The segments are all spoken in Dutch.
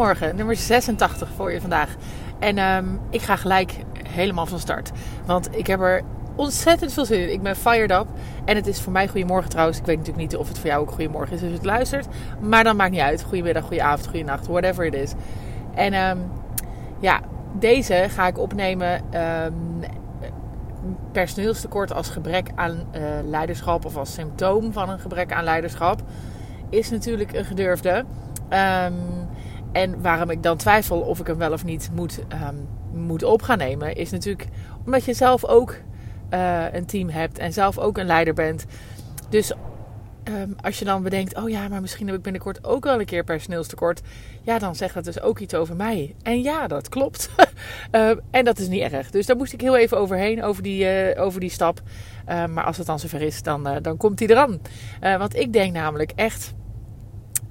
Goedemorgen, nummer 86 voor je vandaag. En ehm, ik ga gelijk helemaal van start. Want ik heb er ontzettend veel zin in. Ik ben fired up. En het is voor mij goedemorgen trouwens. Ik weet natuurlijk niet of het voor jou ook goedemorgen is als je het luistert. Maar dan maakt niet uit. Goedemiddag, goedenavond, goedenacht, whatever it is. En ehm, ja, deze ga ik opnemen. Um, personeelstekort als gebrek aan uh, leiderschap of als symptoom van een gebrek aan leiderschap is natuurlijk een gedurfde. En waarom ik dan twijfel of ik hem wel of niet moet, um, moet op gaan nemen, is natuurlijk omdat je zelf ook uh, een team hebt en zelf ook een leider bent. Dus um, als je dan bedenkt, oh ja, maar misschien heb ik binnenkort ook wel een keer personeelstekort. Ja, dan zegt dat dus ook iets over mij. En ja, dat klopt. uh, en dat is niet erg. Dus daar moest ik heel even overheen, over die, uh, over die stap. maar als het dan zover is, dan, dan komt hij eraan. want ik denk namelijk echt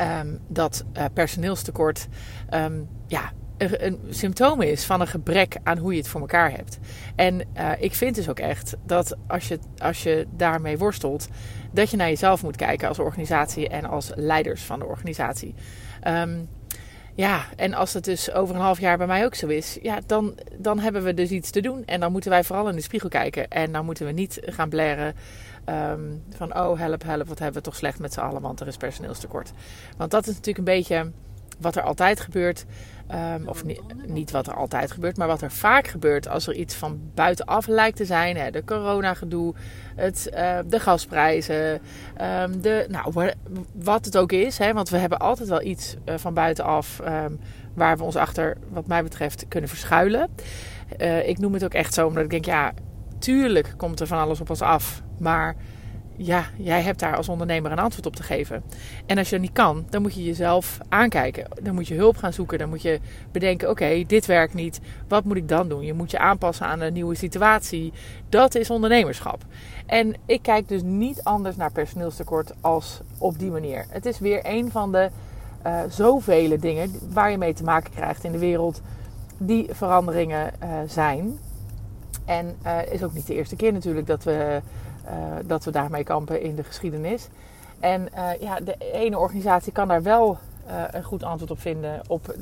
um, dat uh, personeelstekort um, ja, een, symptoom is van een gebrek aan hoe je het voor elkaar hebt. En uh, ik vind dus ook echt dat als je, als je daarmee worstelt, dat je naar jezelf moet kijken als organisatie en als leiders van de organisatie. Um, ja, en als het dus over een half jaar bij mij ook zo is, ja, dan, dan hebben we dus iets te doen. En dan moeten wij vooral in de spiegel kijken. En dan moeten we niet gaan blaren um, van, oh help, help, wat hebben we toch slecht met z'n allen, want er is personeelstekort. Want dat is natuurlijk een beetje wat er altijd gebeurt. Um, of niet, wat er altijd gebeurt, maar wat er vaak gebeurt als er iets van buitenaf lijkt te zijn. Hè, de coronagedoe, het, uh, de gasprijzen, um, de, nou, wat het ook is. Hè, want we hebben altijd wel iets uh, van buitenaf um, waar we ons achter, wat mij betreft, kunnen verschuilen. Uh, ik noem het ook echt zo, omdat ik denk, ja, tuurlijk komt er van alles op ons af. Maar ja, jij hebt daar als ondernemer een antwoord op te geven. En als je dat niet kan, dan moet je jezelf aankijken. Dan moet je hulp gaan zoeken. Dan moet je bedenken: oké, dit werkt niet. Wat moet ik dan doen? Je moet je aanpassen aan een nieuwe situatie. Dat is ondernemerschap. En ik kijk dus niet anders naar personeelstekort als op die manier. Het is weer een van de uh, zoveel dingen waar je mee te maken krijgt in de wereld die veranderingen uh, zijn. En uh, is ook niet de eerste keer natuurlijk dat we dat we daarmee kampen in de geschiedenis. En uh, ja, de ene organisatie kan daar wel uh, een goed antwoord op vinden op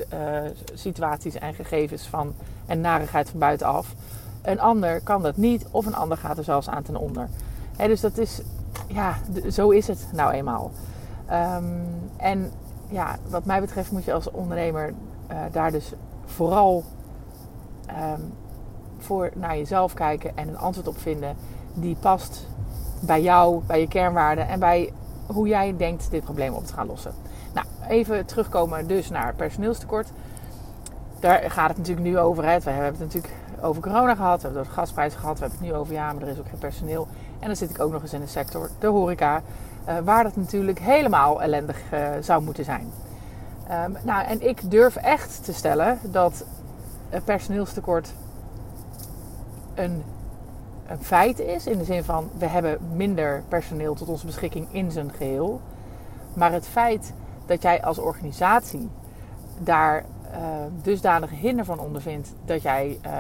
situaties en gegevens van en narigheid van buitenaf. Een ander kan dat niet, of een ander gaat er zelfs aan ten onder. Dus dat is, ja, zo is het nou eenmaal. Um, en ja, wat mij betreft moet je als ondernemer daar dus vooral um, voor naar jezelf kijken en een antwoord op vinden die past bij jou, bij je kernwaarden en bij hoe jij denkt dit probleem op te gaan lossen. Nou, even terugkomen dus naar personeelstekort. Daar gaat het natuurlijk nu over. Hè. We hebben het natuurlijk over corona gehad, we hebben het over gasprijzen gehad, we hebben het nu over ja, maar er is ook geen personeel. En dan zit ik ook nog eens in de sector, de horeca, uh, waar dat natuurlijk helemaal ellendig uh, zou moeten zijn. Um, nou, en ik durf echt te stellen dat personeelstekort een een feit is. In de zin van we hebben minder personeel tot onze beschikking in zijn geheel. Maar het feit dat jij als organisatie daar uh, dusdanige hinder van ondervindt dat jij uh,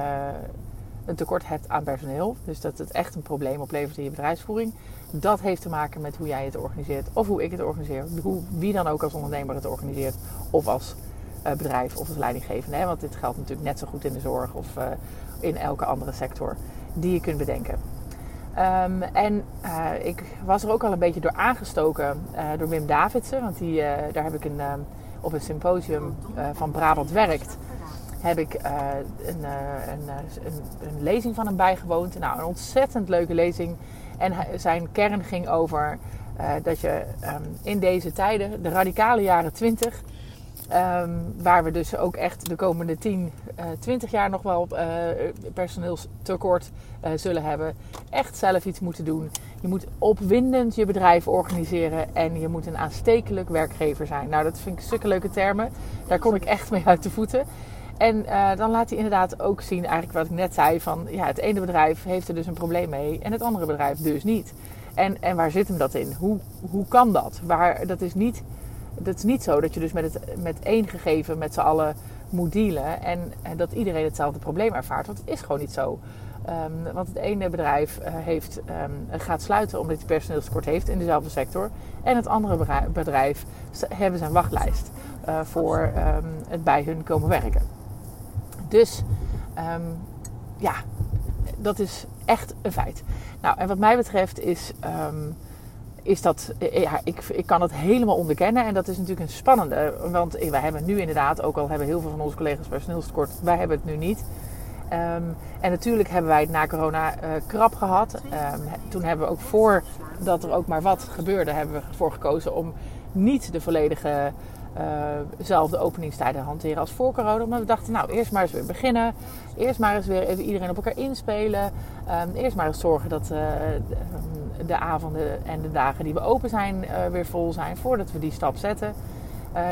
een tekort hebt aan personeel. Dus dat het echt een probleem oplevert in je bedrijfsvoering. Dat heeft te maken met hoe jij het organiseert of hoe ik het organiseer. Hoe, wie dan ook als ondernemer het organiseert of als uh, bedrijf of als leidinggevende. Hè? Want dit geldt natuurlijk net zo goed in de zorg of in elke andere sector die je kunt bedenken. Um, en uh, ik was er ook al een beetje door aangestoken uh, door Wim Davidsen. Want die, uh, daar heb ik een, op een symposium van Brabant Werkt... heb ik een, een, een, lezing van hem bijgewoond. Nou, een ontzettend leuke lezing. En zijn kern ging over dat je um, in deze tijden, de radicale jaren 20... Um, waar we dus ook echt de komende 10, uh, 20 jaar nog wel uh, personeelstekort uh, zullen hebben. Echt zelf iets moeten doen. Je moet opwindend je bedrijf organiseren en je moet een aanstekelijk werkgever zijn. Nou, dat vind ik stukken leuke termen. Daar kom ik echt mee uit de voeten. En uh, dan laat hij inderdaad ook zien, eigenlijk wat ik net zei, van ja, het ene bedrijf heeft er dus een probleem mee en het andere bedrijf dus niet. En, en waar zit hem dat in? Hoe, hoe kan dat? Waar, dat is niet het is niet zo dat je dus met, het, met één gegeven met z'n allen moet dealen en, en, dat iedereen hetzelfde probleem ervaart. Want het is gewoon niet zo. Um, want het ene bedrijf uh, heeft, um, gaat sluiten omdat hij personeelstekort heeft in dezelfde sector. En het andere bedrijf hebben zijn wachtlijst. voor ehm, het bij hun komen werken. Dus ehm, ja, dat is echt een feit. Nou, en wat mij betreft is, is dat, ja, ik, ik kan het helemaal onderkennen. En dat is natuurlijk een spannende. Want wij hebben nu inderdaad, ook al hebben heel veel van onze collega's personeelstekort, wij hebben het nu niet. Um, en natuurlijk hebben wij het na corona uh, krap gehad. Um, toen hebben we ook voordat er ook maar wat gebeurde, hebben we ervoor gekozen om niet de volledige uh, openingstijden hanteren als voor corona. Maar we dachten, nou, eerst maar eens weer beginnen. Eerst maar eens weer even iedereen op elkaar inspelen. Um, eerst maar eens zorgen dat uh, de avonden en de dagen die we open zijn weer vol zijn. Voordat we die stap zetten.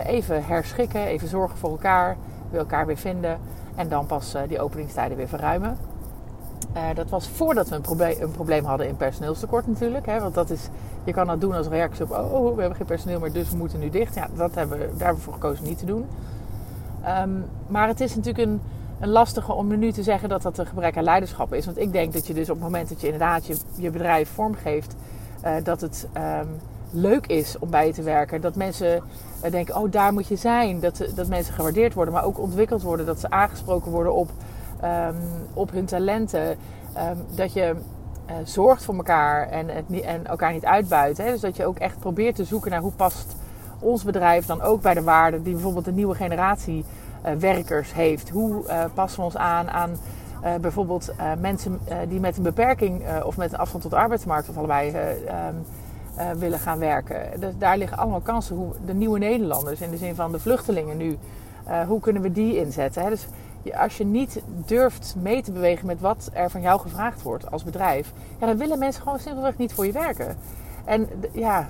even herschikken, even zorgen voor elkaar. Weer elkaar weer vinden. En dan pas die openingstijden weer verruimen. Uh, dat was voordat we een probleem, een probleem, hadden in personeelstekort natuurlijk. Hè, want dat is, je kan dat doen als reactie op... Oh, oh, we hebben geen personeel meer, dus we moeten nu dicht. Ja, dat hebben, daar hebben we voor gekozen niet te doen. Um, maar het is natuurlijk een, een lastige om nu te zeggen dat dat een gebrek aan leiderschap is. Want ik denk dat je dus op het moment dat je inderdaad je, je bedrijf vormgeeft... Uh, dat het... Um, leuk is om bij je te werken. Dat mensen uh, denken, oh daar moet je zijn. Dat, dat mensen gewaardeerd worden, maar ook ontwikkeld worden. Dat ze aangesproken worden op, um, op hun talenten. Um, dat je uh, zorgt voor elkaar en, en elkaar niet uitbuit. Hè? Dus dat je ook echt probeert te zoeken naar hoe past ons bedrijf dan ook bij de waarden die bijvoorbeeld de nieuwe generatie uh, werkers heeft. Hoe passen we ons aan aan bijvoorbeeld mensen die met een beperking of met een afstand tot de arbeidsmarkt of allebei uh, willen gaan werken. Dus daar liggen allemaal kansen. Hoe de nieuwe Nederlanders, in de zin van de vluchtelingen nu, hoe kunnen we die inzetten? Hè? Dus als je niet durft mee te bewegen met wat er van jou gevraagd wordt als bedrijf, ja, dan willen mensen gewoon simpelweg niet voor je werken. En ja,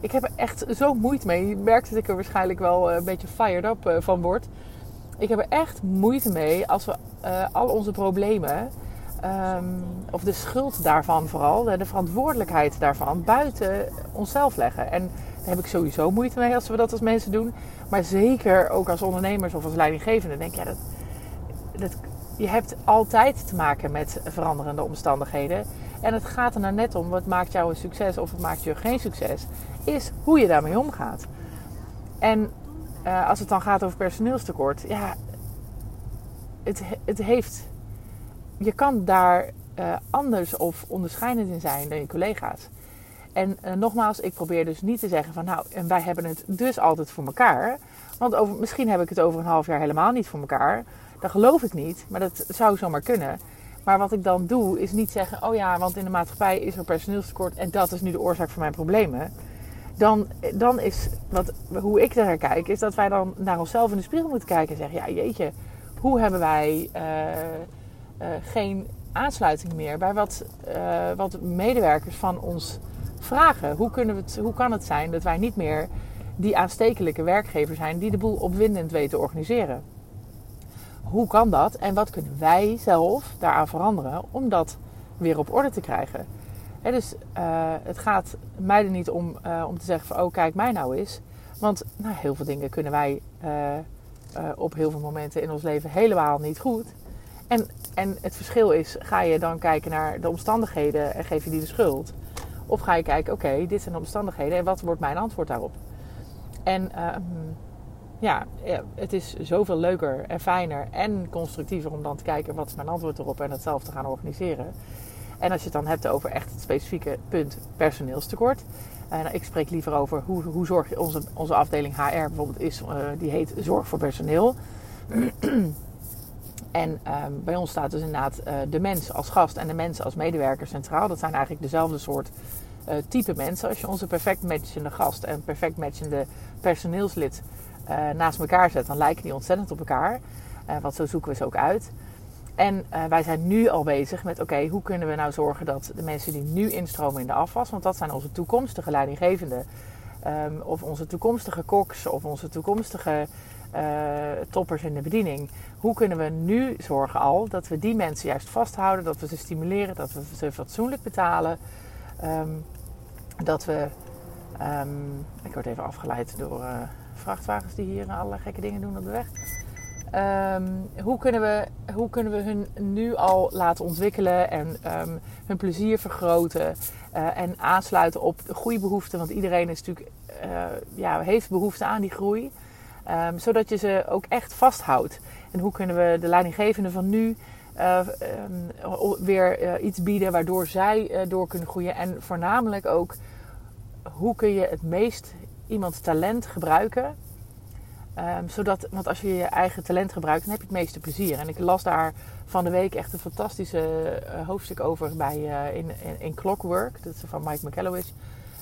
ik heb er echt zo moeite mee. Je merkt dat ik er waarschijnlijk wel eh, een beetje fired up van word. Ik heb er echt moeite mee als we al onze problemen Um, of de schuld daarvan vooral, de verantwoordelijkheid daarvan buiten onszelf leggen. En daar heb ik sowieso moeite mee als we dat als mensen doen. Maar zeker ook als ondernemers of als leidinggevende denk je, dat, dat, je hebt altijd te maken met veranderende omstandigheden. En het gaat er nou net om, wat maakt jou een succes of wat maakt je geen succes, is hoe je daarmee omgaat. En uh, als het dan gaat over personeelstekort, ja, het, het heeft je kan daar uh, anders of onderscheidend in zijn dan je collega's. En uh, nogmaals, ik probeer dus niet te zeggen van nou, en wij hebben het dus altijd voor elkaar. Want over, misschien heb ik het over een half jaar helemaal niet voor elkaar. Dat geloof ik niet, maar dat zou zomaar kunnen. Maar wat ik dan doe, is niet zeggen: oh ja, want in de maatschappij is er personeelstekort en dat is nu de oorzaak van mijn problemen. Dan, dan is wat, hoe ik daar kijk, is dat wij dan naar onszelf in de spiegel moeten kijken en zeggen: ja, jeetje, hoe hebben wij. Uh, uh, geen aansluiting meer bij wat, uh, wat medewerkers van ons vragen. Hoe, kunnen we het, hoe kan het zijn dat wij niet meer die aanstekelijke werkgever zijn die de boel opwindend weten te organiseren? Hoe kan dat en wat kunnen wij zelf daaraan veranderen om dat weer op orde te krijgen? dus uh, het gaat mij er niet om om te zeggen van oh kijk mij nou eens. Want nou, heel veel dingen kunnen wij op heel veel momenten in ons leven helemaal niet goed. En, en het verschil is, ga je dan kijken naar de omstandigheden en geef je die de schuld? Of ga je kijken, oké, dit zijn de omstandigheden en wat wordt mijn antwoord daarop? En uh, ja, het is zoveel leuker en fijner en constructiever om dan te kijken wat is mijn antwoord erop en het zelf te gaan organiseren. En als je het dan hebt over echt het specifieke punt personeelstekort. Uh, nou, ik spreek liever over hoe, hoe zorg je onze, onze afdeling HR bijvoorbeeld is, uh, die heet Zorg voor Personeel. En ehm, bij ons staat dus inderdaad uh, de mens als gast en de mensen als medewerker centraal. Dat zijn eigenlijk dezelfde soort type mensen. Als je onze perfect matchende gast en perfect matchende personeelslid uh, naast elkaar zet, dan lijken die ontzettend op elkaar. want zo zoeken we ze ook uit. En wij zijn nu al bezig met: oké, hoe kunnen we nou zorgen dat de mensen die nu instromen in de afwas, want dat zijn onze toekomstige leidinggevenden, um, of onze toekomstige koks, of onze toekomstige uh, toppers in de bediening. Hoe kunnen we nu zorgen al dat we die mensen juist vasthouden, dat we ze stimuleren, dat we ze fatsoenlijk betalen. Um, dat we. Um, ik word even afgeleid door uh, vrachtwagens die hier alle gekke dingen doen op de weg. Um, hoe, kunnen we, hoe kunnen we hun nu al laten ontwikkelen en hun plezier vergroten uh, en aansluiten op de groeibehoeften? Want iedereen is natuurlijk, uh, ja, heeft behoefte aan die groei. Ehm, zodat je ze ook echt vasthoudt. En hoe kunnen we de leidinggevende van nu uh, weer iets bieden waardoor zij door kunnen groeien. En voornamelijk ook hoe kun je het meest iemands talent gebruiken. Um, zodat, want als je je eigen talent gebruikt, dan heb je het meeste plezier. En ik las daar van de week echt een fantastische hoofdstuk over bij, in, in, in, Clockwork. Dat is van Mike McAllowich.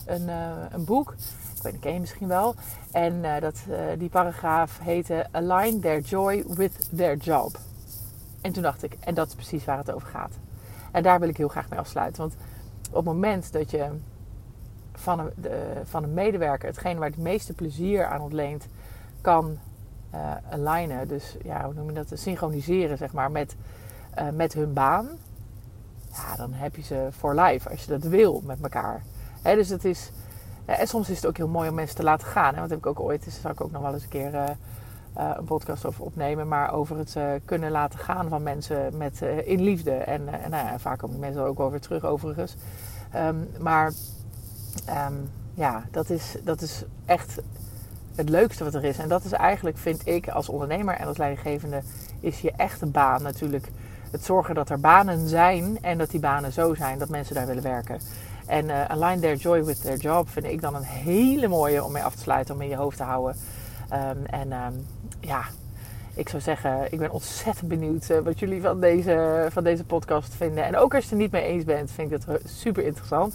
Een, een boek weet niet, ken je misschien wel. En dat, die paragraaf heette Align their joy with their job. En toen dacht ik, en dat is precies waar het over gaat. En daar wil ik heel graag mee afsluiten. Want op het moment dat je van een, van een medewerker hetgeen waar het meeste plezier aan ontleent, kan uh, alignen. Dus ja, hoe noem je dat? Synchroniseren, zeg maar, met, met hun baan. Ja, dan heb je ze for life als je dat wil met elkaar. Dus het is en soms is het ook heel mooi om mensen te laten gaan. Hè? Want heb ik ook ooit, dus zal ik ook nog wel eens een keer een podcast over opnemen. Maar over het kunnen laten gaan van mensen met, in liefde. En, nou vaak komen mensen er ook weer terug overigens. Um, maar um, ja, dat is, dat is echt het leukste wat er is. En dat is eigenlijk, vind ik, als ondernemer en als leidinggevende, is je echte baan natuurlijk het zorgen dat er banen zijn en dat die banen zo zijn dat mensen daar willen werken. En uh, align their joy with their job vind ik dan een hele mooie om mee af te sluiten, om in je hoofd te houden. Um, en um, ja, ik zou zeggen, ik ben ontzettend benieuwd uh, wat jullie van deze, van deze podcast vinden. En ook als je het er niet mee eens bent, vind ik het super interessant.